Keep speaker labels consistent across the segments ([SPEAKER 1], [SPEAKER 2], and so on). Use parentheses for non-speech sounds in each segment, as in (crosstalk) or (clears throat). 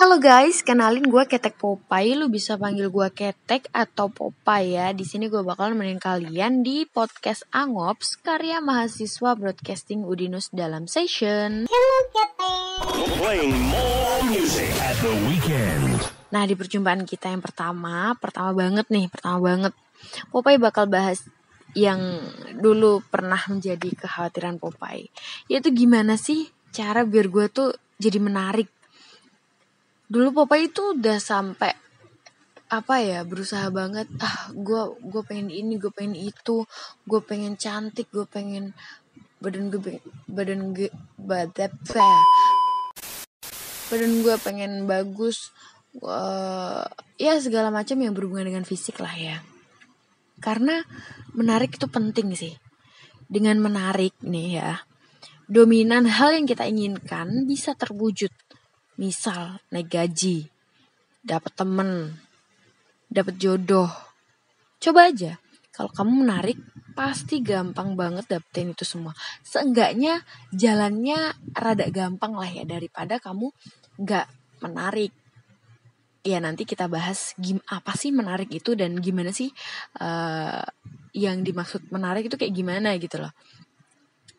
[SPEAKER 1] Halo guys, kenalin gue Ketek Popeye. Lu bisa panggil gue Ketek atau Popeye ya. Di sini gue bakal nemenin kalian di podcast Angops karya mahasiswa broadcasting Udinus dalam session.
[SPEAKER 2] Playing more music at the weekend.
[SPEAKER 1] Nah, di perjumpaan kita yang pertama, pertama banget nih, pertama banget. Popeye bakal bahas yang dulu pernah menjadi kekhawatiran Popeye. Yaitu gimana sih cara biar gue tuh jadi menarik dulu Popeye itu udah sampai apa ya berusaha banget ah gue gue pengen ini gue pengen itu gue pengen cantik gue pengen badan gue badan gue badan badan gue pengen bagus uh, ya segala macam yang berhubungan dengan fisik lah ya. Karena menarik itu penting sih. Dengan menarik nih ya dominan hal yang kita inginkan bisa terwujud Misal naik gaji, dapat temen, dapat jodoh. Coba aja, kalau kamu menarik, pasti gampang banget dapetin itu semua. Seenggaknya jalannya rada gampang lah ya daripada kamu nggak menarik. Ya nanti kita bahas gim apa sih menarik itu dan gimana sih uh, yang dimaksud menarik itu kayak gimana gitu loh.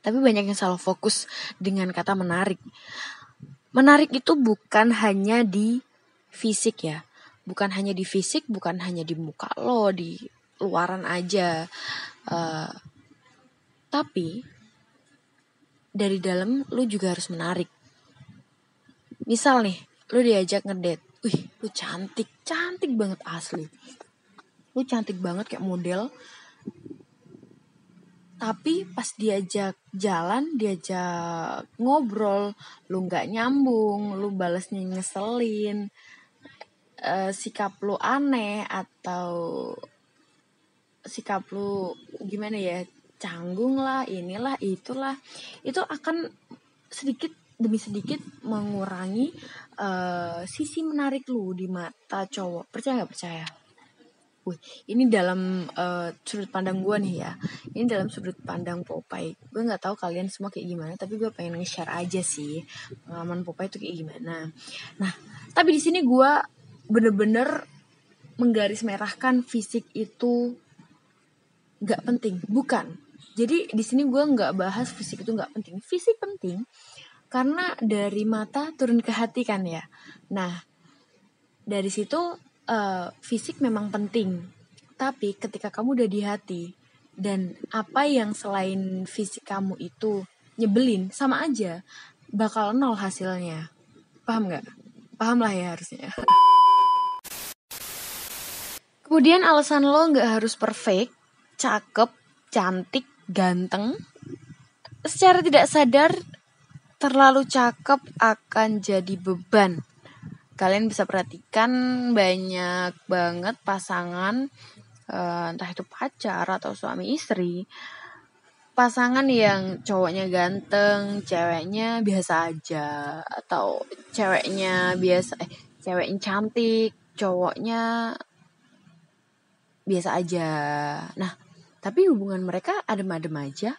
[SPEAKER 1] Tapi banyak yang salah fokus dengan kata menarik menarik itu bukan hanya di fisik ya. Bukan hanya di fisik bukan hanya di muka lo di luaran aja. Uh, tapi dari dalam lo juga harus menarik. Misal nih lo diajak ngedate wih lo cantik cantik banget asli. Lo cantik banget kayak model tapi pas diajak jalan diajak ngobrol lu nggak nyambung lu balesnya ngeselin uh, sikap lu aneh atau sikap lu gimana ya canggung lah inilah itulah. Itu akan sedikit demi sedikit mengurangi uh, sisi menarik lu di mata cowok. Percaya nggak? Percaya Wih, ini dalam uh, sudut pandang gue nih ya. Ini dalam sudut pandang Popeye. Gue nggak tahu kalian semua kayak gimana, tapi gue pengen nge-share aja sih pengalaman Popeye itu kayak gimana. Nah, tapi di sini gue bener-bener menggaris merahkan fisik itu nggak penting, bukan. Jadi di sini gue nggak bahas fisik itu nggak penting. Fisik penting karena dari mata turun ke hati kan ya. Nah, dari situ uh, fisik memang penting, tapi ketika kamu udah di hati dan apa yang selain fisik kamu itu nyebelin sama aja bakal nol hasilnya. Paham nggak? Paham lah ya harusnya. Kemudian alasan lo nggak harus perfect, cakep, cantik, ganteng. Secara tidak sadar, terlalu cakep akan jadi beban kalian bisa perhatikan banyak banget pasangan uh, entah itu pacar atau suami istri. Pasangan yang cowoknya ganteng ceweknya biasa aja atau ceweknya biasa eh ceweknya cantik cowoknya biasa aja. Nah tapi hubungan mereka adem-adem aja.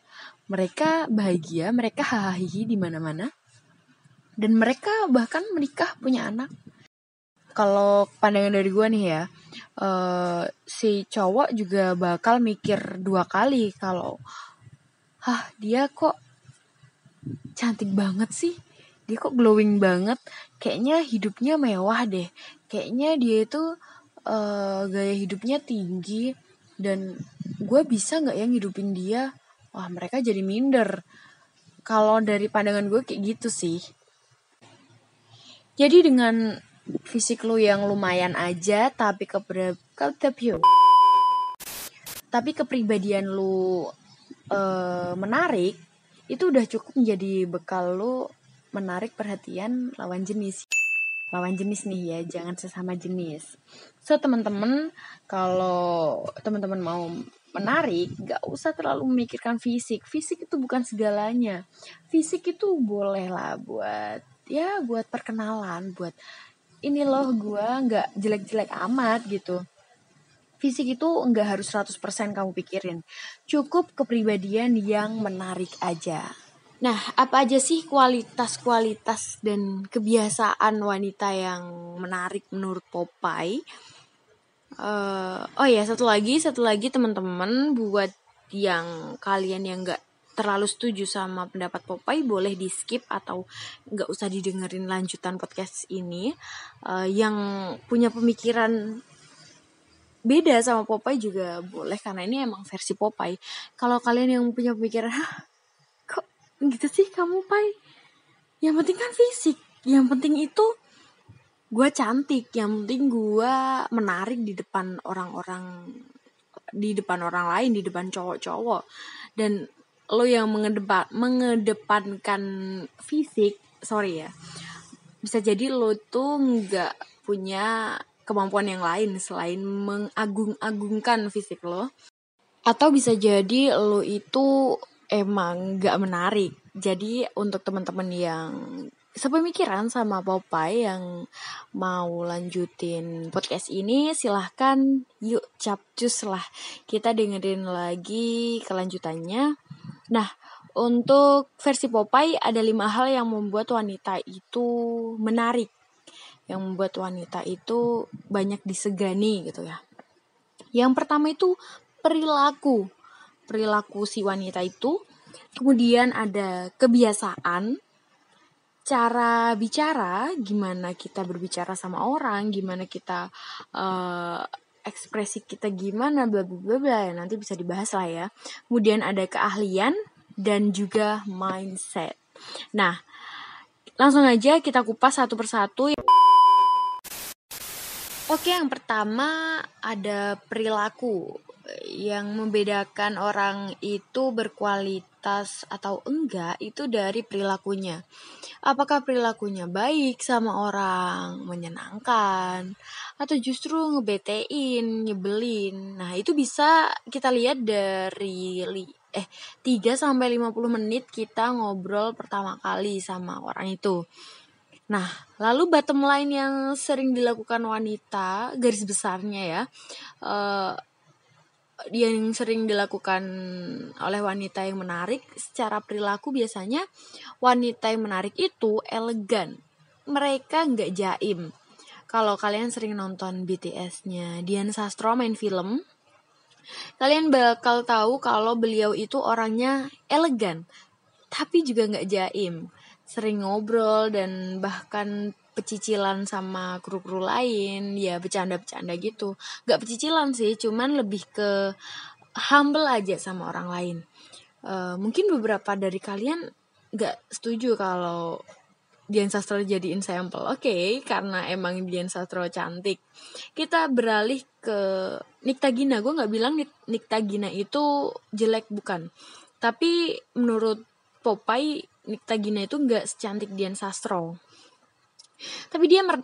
[SPEAKER 1] Mereka bahagia mereka hahaha di mana-mana. Dan mereka bahkan menikah punya anak kalau pandangan dari gue nih ya uh, si cowok juga bakal mikir dua kali kalau hah dia kok cantik banget sih? Dia kok glowing banget? Kayaknya hidupnya mewah deh. Kayaknya dia itu uh, gaya hidupnya tinggi dan gue bisa nggak yang hidupin dia? Wah mereka jadi minder. Kalau dari pandangan gue kayak gitu sih. Jadi dengan fisik lu yang lumayan aja tapi kepre tapi kepribadian lu uh, menarik itu udah cukup menjadi bekal lu menarik perhatian lawan jenis. Lawan jenis nih ya jangan sesama jenis. So teman-teman kalau teman-teman mau menarik gak usah terlalu memikirkan fisik. Fisik itu bukan segalanya. Fisik itu boleh lah buat ya buat perkenalan buat ini loh gue nggak jelek-jelek amat gitu. Fisik itu nggak harus 100% kamu pikirin. Cukup kepribadian yang menarik aja. Nah, apa aja sih kualitas-kualitas dan kebiasaan wanita yang menarik menurut Popeye? Uh, oh ya, satu lagi, satu lagi teman-teman buat yang kalian yang nggak terlalu setuju sama pendapat Popeye boleh di skip atau nggak usah didengerin lanjutan podcast ini. Uh, yang punya pemikiran beda sama Popeye juga boleh karena ini emang versi Popeye. Kalau kalian yang punya pemikiran, Hah, gitu sih kamu pai yang penting kan fisik yang penting itu gue cantik yang penting gue menarik di depan orang-orang di depan orang lain di depan cowok-cowok dan lo yang mengedepan mengedepankan fisik sorry ya bisa jadi lo tuh nggak punya kemampuan yang lain selain mengagung-agungkan fisik lo. Atau bisa jadi lo itu emang gak menarik. Jadi untuk teman-teman yang sepemikiran sama Popeye yang mau lanjutin podcast ini silahkan yuk capcus lah. Kita dengerin lagi kelanjutannya nah untuk versi Popeye ada lima hal yang membuat wanita itu menarik. Yang membuat wanita itu banyak disegani gitu ya. Yang pertama itu perilaku. Perilaku si wanita itu. Kemudian ada kebiasaan, cara bicara, gimana kita berbicara sama orang, gimana kita uh, ekspresi kita gimana, bla bla bla. Ya, nanti bisa dibahas lah ya. Kemudian ada keahlian dan juga mindset. Nah, langsung aja kita kupas satu persatu. Oke, yang pertama ada perilaku yang membedakan orang itu berkualitas atau enggak itu dari perilakunya. Apakah perilakunya baik sama orang, menyenangkan, atau justru ngebetein, nyebelin. Nah, itu bisa kita lihat dari eh 3 sampai 50 menit kita ngobrol pertama kali sama orang itu. Nah, lalu bottom line yang sering dilakukan wanita, garis besarnya ya, uh, yang sering dilakukan oleh wanita yang menarik secara perilaku biasanya wanita yang menarik itu elegan. Mereka nggak jaim. Kalau kalian sering nonton BTS-nya Dian Sastro main film kalian bakal tahu kalau beliau itu orangnya elegan tapi juga nggak jaim. Sering ngobrol dan bahkan pecicilan sama kru-kru lain ya bercanda-bercanda gitu. Nggak pecicilan sih cuman lebih ke humble aja sama orang lain. Uh, mungkin beberapa dari kalian nggak setuju kalau Dian Sastro jadiin sampel oke okay, karena emang Dian Sastro cantik. Kita beralih ke Nikta Gina gue nggak bilang Nikta Gina itu jelek bukan. Tapi menurut Popeye Nikta Gina itu nggak secantik Dian Sastro tapi dia mer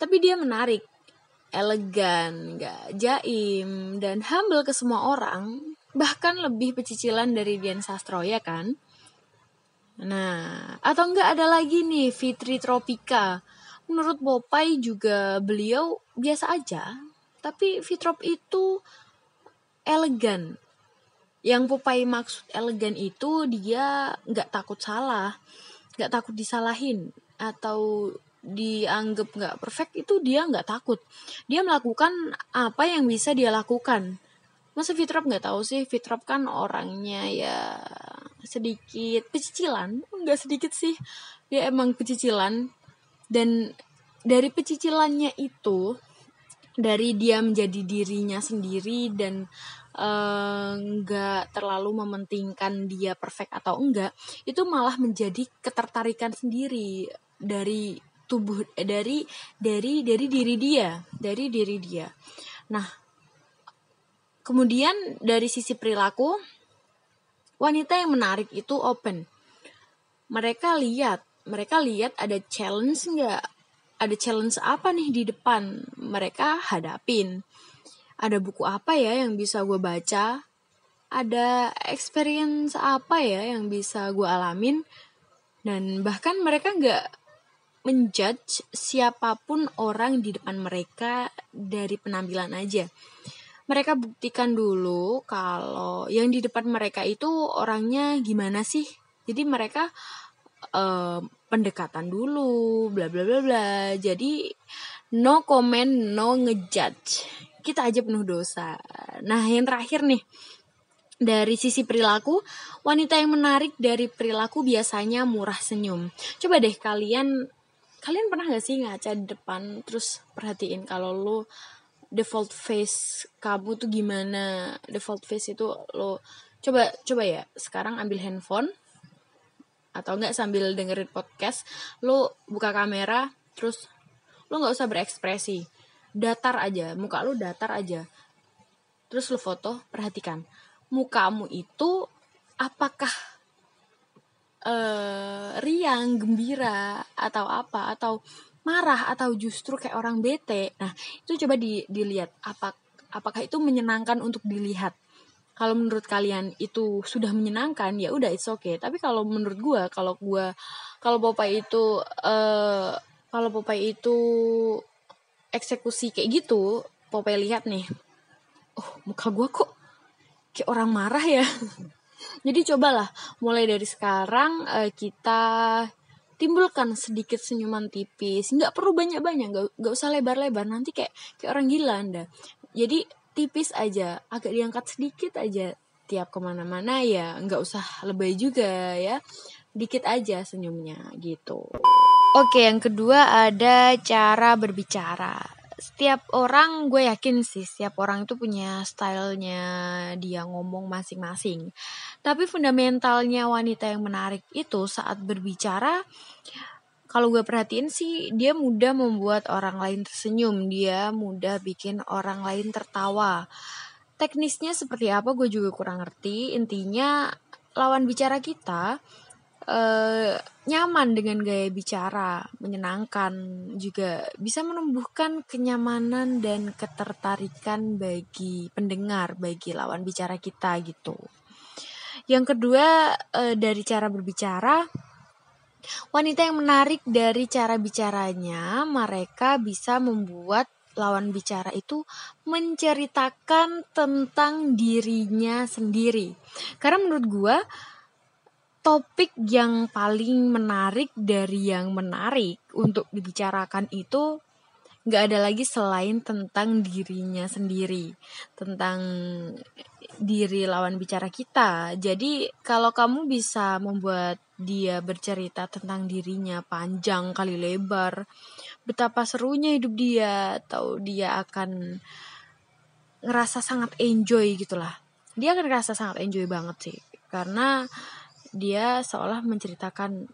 [SPEAKER 1] tapi dia menarik elegan nggak jaim dan humble ke semua orang bahkan lebih pecicilan dari Dian Sastro ya kan? Nah atau enggak ada lagi nih Fitri Tropika. Menurut Bopai juga beliau biasa aja tapi Fitrop itu elegan. Yang Popai maksud elegan itu dia nggak takut salah nggak takut disalahin atau dianggap nggak perfect itu dia nggak takut. Dia melakukan apa yang bisa dia lakukan. Masa Fitrop nggak tahu sih? Fitrop kan orangnya ya sedikit pecicilan. Nggak sedikit sih. Dia emang pecicilan. Dan dari pecicilannya itu dari dia menjadi dirinya sendiri dan eh, nggak terlalu mementingkan dia perfect atau enggak itu malah menjadi ketertarikan sendiri dari tubuh eh, dari dari dari diri dia dari diri dia. Nah kemudian dari sisi perilaku wanita yang menarik itu open. Mereka lihat mereka lihat ada challenge nggak? Ada challenge apa nih di depan mereka hadapin? Ada buku apa ya yang bisa gue baca? Ada experience apa ya yang bisa gue alamin? Dan bahkan mereka nggak menjudge siapa pun orang di depan mereka dari penampilan aja. mereka buktikan dulu kalau yang di depan mereka itu orangnya gimana sih. Jadi mereka uh, pendekatan dulu, bla bla bla bla. Jadi no comment, no ngejudge. Kita aja penuh dosa. Nah, yang terakhir nih, dari sisi perilaku, wanita yang menarik dari perilaku biasanya murah senyum. Coba deh kalian kalian pernah gak sih ngaca di depan terus perhatiin kalau lo default face kamu tuh gimana? Default face itu lo coba coba ya sekarang ambil handphone atau enggak sambil dengerin podcast, lo buka kamera terus lo nggak usah berekspresi, datar aja, muka lo datar aja. Terus lo foto, perhatikan mukamu itu apakah uh, riang, gembira atau apa atau marah atau justru kayak orang bete. Nah, itu coba di, dilihat apa apakah itu menyenangkan untuk dilihat. Kalau menurut kalian itu sudah menyenangkan, ya udah it's okay. Tapi kalau menurut gue, kalau gue kalau Popeye itu uh, kalau Popeye itu eksekusi kayak gitu, Popeye lihat nih. Oh, muka gue kok kayak orang marah ya. (laughs) Jadi cobalah mulai dari sekarang uh, kita timbulkan sedikit senyuman tipis. Nggak perlu banyak-banyak, nggak, nggak usah lebar-lebar. Nanti kayak kayak orang gila anda. Jadi tipis aja, agak diangkat sedikit aja tiap ke mana-mana ya nggak usah lebay juga ya dikit aja senyumnya gitu oke yang kedua ada cara berbicara setiap orang gue yakin sih setiap orang itu punya stylenya dia ngomong masing-masing. Tapi fundamentalnya wanita yang menarik itu saat berbicara kalau gue perhatiin sih dia mudah membuat orang lain tersenyum, dia mudah bikin orang lain tertawa. Teknisnya seperti apa gue juga kurang ngerti. Intinya lawan bicara kita uh, nyaman dengan gaya bicara, menyenangkan, juga bisa menumbuhkan kenyamanan dan ketertarikan bagi pendengar, bagi lawan bicara kita gitu. Yang kedua uh, dari cara berbicara, wanita yang menarik dari cara bicaranya, mereka bisa membuat lawan bicara itu menceritakan tentang dirinya sendiri. Karena menurut gue topik yang paling menarik dari yang menarik untuk dibicarakan itu nggak ada lagi selain tentang dirinya sendiri, tentang diri lawan bicara kita. Jadi kalau kamu bisa membuat dia bercerita tentang dirinya panjang kali lebar, betapa serunya hidup dia, atau dia akan ngerasa sangat enjoy gitulah. Dia akan ngerasa sangat enjoy banget sih, karena dia seolah menceritakan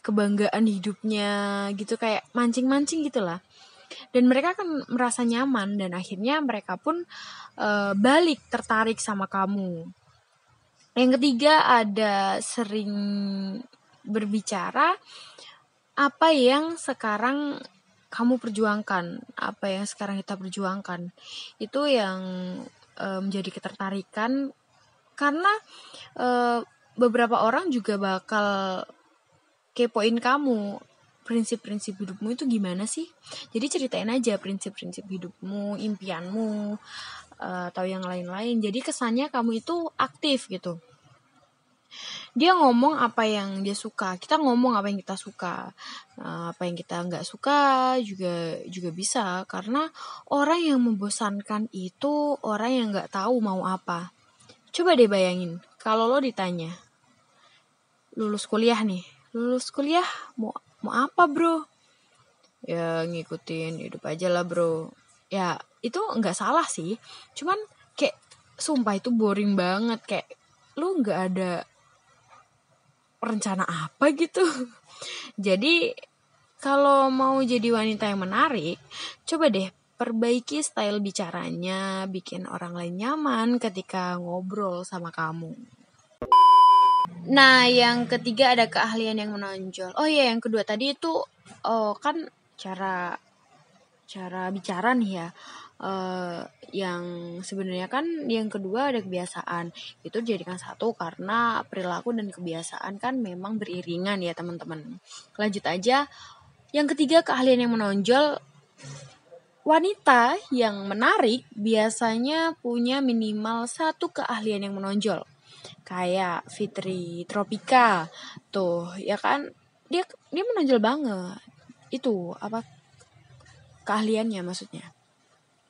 [SPEAKER 1] kebanggaan hidupnya gitu kayak mancing-mancing gitulah. Dan mereka akan merasa nyaman dan akhirnya mereka pun e, balik tertarik sama kamu. Yang ketiga ada sering berbicara apa yang sekarang kamu perjuangkan? Apa yang sekarang kita perjuangkan? Itu yang e, menjadi ketertarikan karena e, beberapa orang juga bakal kepoin kamu prinsip-prinsip hidupmu itu gimana sih? Jadi ceritain aja prinsip-prinsip hidupmu, impianmu, uh, atau yang lain-lain. Jadi kesannya kamu itu aktif gitu. Dia ngomong apa yang dia suka, kita ngomong apa yang kita suka, uh, apa yang kita nggak suka juga juga bisa karena orang yang membosankan itu orang yang nggak tahu mau apa. Coba deh bayangin kalau lo ditanya, lulus kuliah nih lulus kuliah mau mau apa bro? Ya ngikutin hidup aja lah bro. Ya itu nggak salah sih. Cuman kayak sumpah itu boring banget. Kayak lu nggak ada rencana apa gitu. (laughs) Jadi kalau mau jadi wanita yang menarik coba deh perbaiki style bicaranya bikin orang lain nyaman ketika ngobrol sama kamu Nah, yang ketiga ada keahlian yang menonjol. Oh iya, yang kedua tadi itu oh kan cara cara bicara nih ya. Uh, yang sebenarnya kan yang kedua ada kebiasaan itu dijadikan satu karena perilaku dan kebiasaan kan memang beriringan ya teman-teman lanjut aja yang ketiga keahlian yang menonjol wanita yang menarik biasanya punya minimal satu keahlian yang menonjol. Kayak Fitri Tropika. Tuh, ya kan? Dia dia menonjol banget. Itu apa keahliannya maksudnya.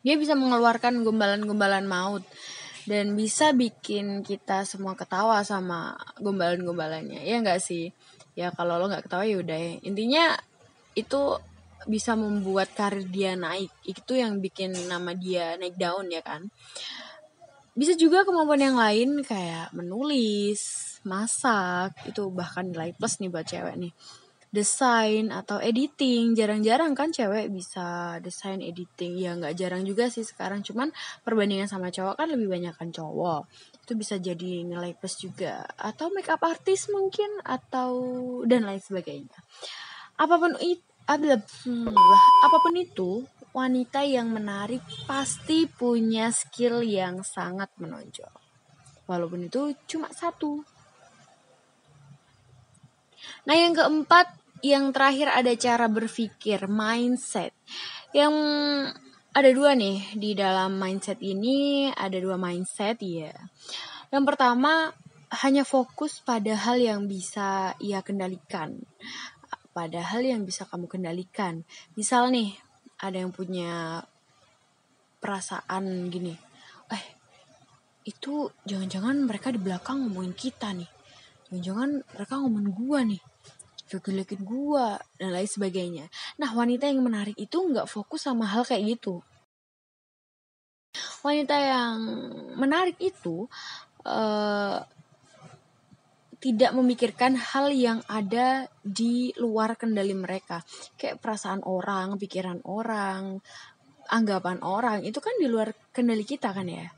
[SPEAKER 1] Dia bisa mengeluarkan gombalan-gombalan maut dan bisa bikin kita semua ketawa sama gombalan-gombalannya. Ya enggak sih? Ya kalau lo nggak ketawa ya udah. Intinya itu bisa membuat karir dia naik. Itu yang bikin nama dia naik daun ya kan. Bisa juga kemampuan yang lain kayak menulis, masak, itu bahkan nilai plus nih buat cewek nih. Desain atau editing jarang-jarang kan cewek bisa desain editing. Ya nggak jarang juga sih sekarang. Cuman perbandingan sama cowok kan lebih banyak kan cowok. Itu bisa jadi nilai plus juga. Atau makeup artist mungkin atau dan lain sebagainya. Apa pun itu apa pun itu wanita yang menarik pasti punya skill yang sangat menonjol walaupun itu cuma satu Nah, yang keempat yang terakhir ada cara berpikir, mindset. Yang ada dua nih di dalam mindset ini, ada dua mindset ya. Yang pertama hanya fokus pada hal yang bisa ia kendalikan. Pada hal yang bisa kamu kendalikan. Misal nih, ada yang punya perasaan gini. Eh, itu jangan-jangan mereka di belakang ngomongin kita nih. Jangan-jangan mereka ngomongin gua nih ngejelekin gua dan lain sebagainya. Nah wanita yang menarik itu nggak fokus sama hal kayak gitu. Wanita yang menarik itu uh, tidak memikirkan hal yang ada di luar kendali mereka, kayak perasaan orang, pikiran orang, anggapan orang itu kan di luar kendali kita kan ya.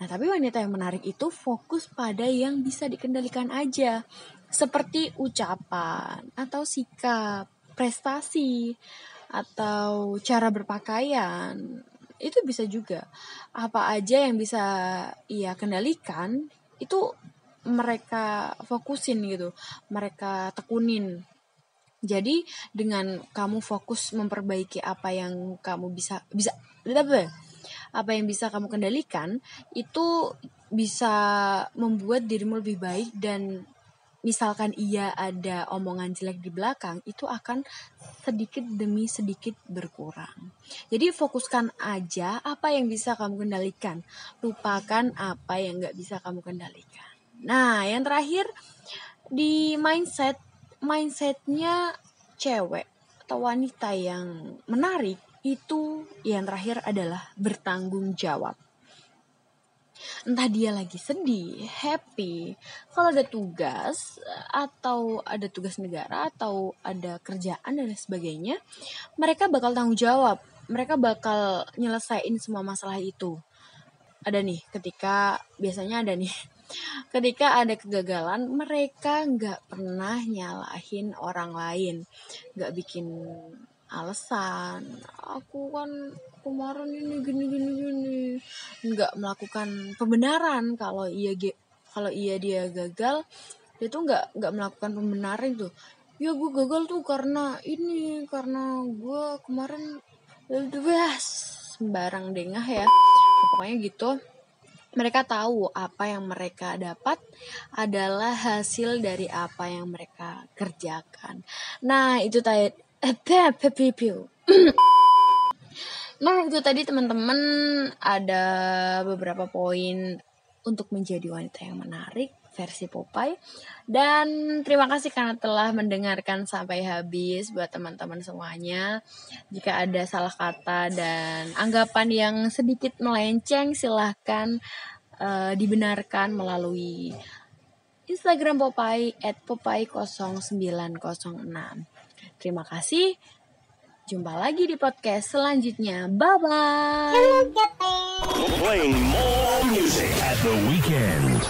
[SPEAKER 1] Nah, tapi wanita yang menarik itu fokus pada yang bisa dikendalikan aja seperti ucapan atau sikap, prestasi atau cara berpakaian. Itu bisa juga. Apa aja yang bisa ia kendalikan itu mereka fokusin gitu. Mereka tekunin. Jadi dengan kamu fokus memperbaiki apa yang kamu bisa bisa apa apa yang bisa kamu kendalikan itu bisa membuat dirimu lebih baik dan misalkan ia ada omongan jelek di belakang, itu akan sedikit demi sedikit berkurang. Jadi fokuskan aja apa yang bisa kamu kendalikan, lupakan apa yang nggak bisa kamu kendalikan. Nah, yang terakhir di mindset, mindsetnya cewek atau wanita yang menarik itu yang terakhir adalah bertanggung jawab entah dia lagi sedih, happy, kalau ada tugas atau ada tugas negara atau ada kerjaan dan sebagainya, mereka bakal tanggung jawab. Mereka bakal nyelesain semua masalah itu. Ada nih, ketika biasanya ada nih, ketika ada kegagalan, mereka nggak pernah nyalahin orang lain, nggak bikin alasan. Aku kan kemarin ini gini gini gini. Nggak melakukan pembenaran. Kalau ia kalau ia dia gagal dia tuh nggak nggak melakukan pembenaran tuh ya gue gagal tuh karena ini karena gue kemarin bebas sembarang dengah ya. Pokoknya gitu mereka tahu apa yang mereka dapat adalah hasil dari apa yang mereka kerjakan. Nah, itu tadi (clears throat) Nah itu tadi teman-teman ada beberapa poin untuk menjadi wanita yang menarik versi Popeye. Dan terima kasih karena telah mendengarkan sampai habis buat teman-teman semuanya. Jika ada salah kata dan anggapan yang sedikit melenceng silahkan uh, dibenarkan melalui Instagram Popeye at Popeye0906. Terima kasih. Jumpa lagi di podcast selanjutnya. Bye bye. Playing more music at the weekend.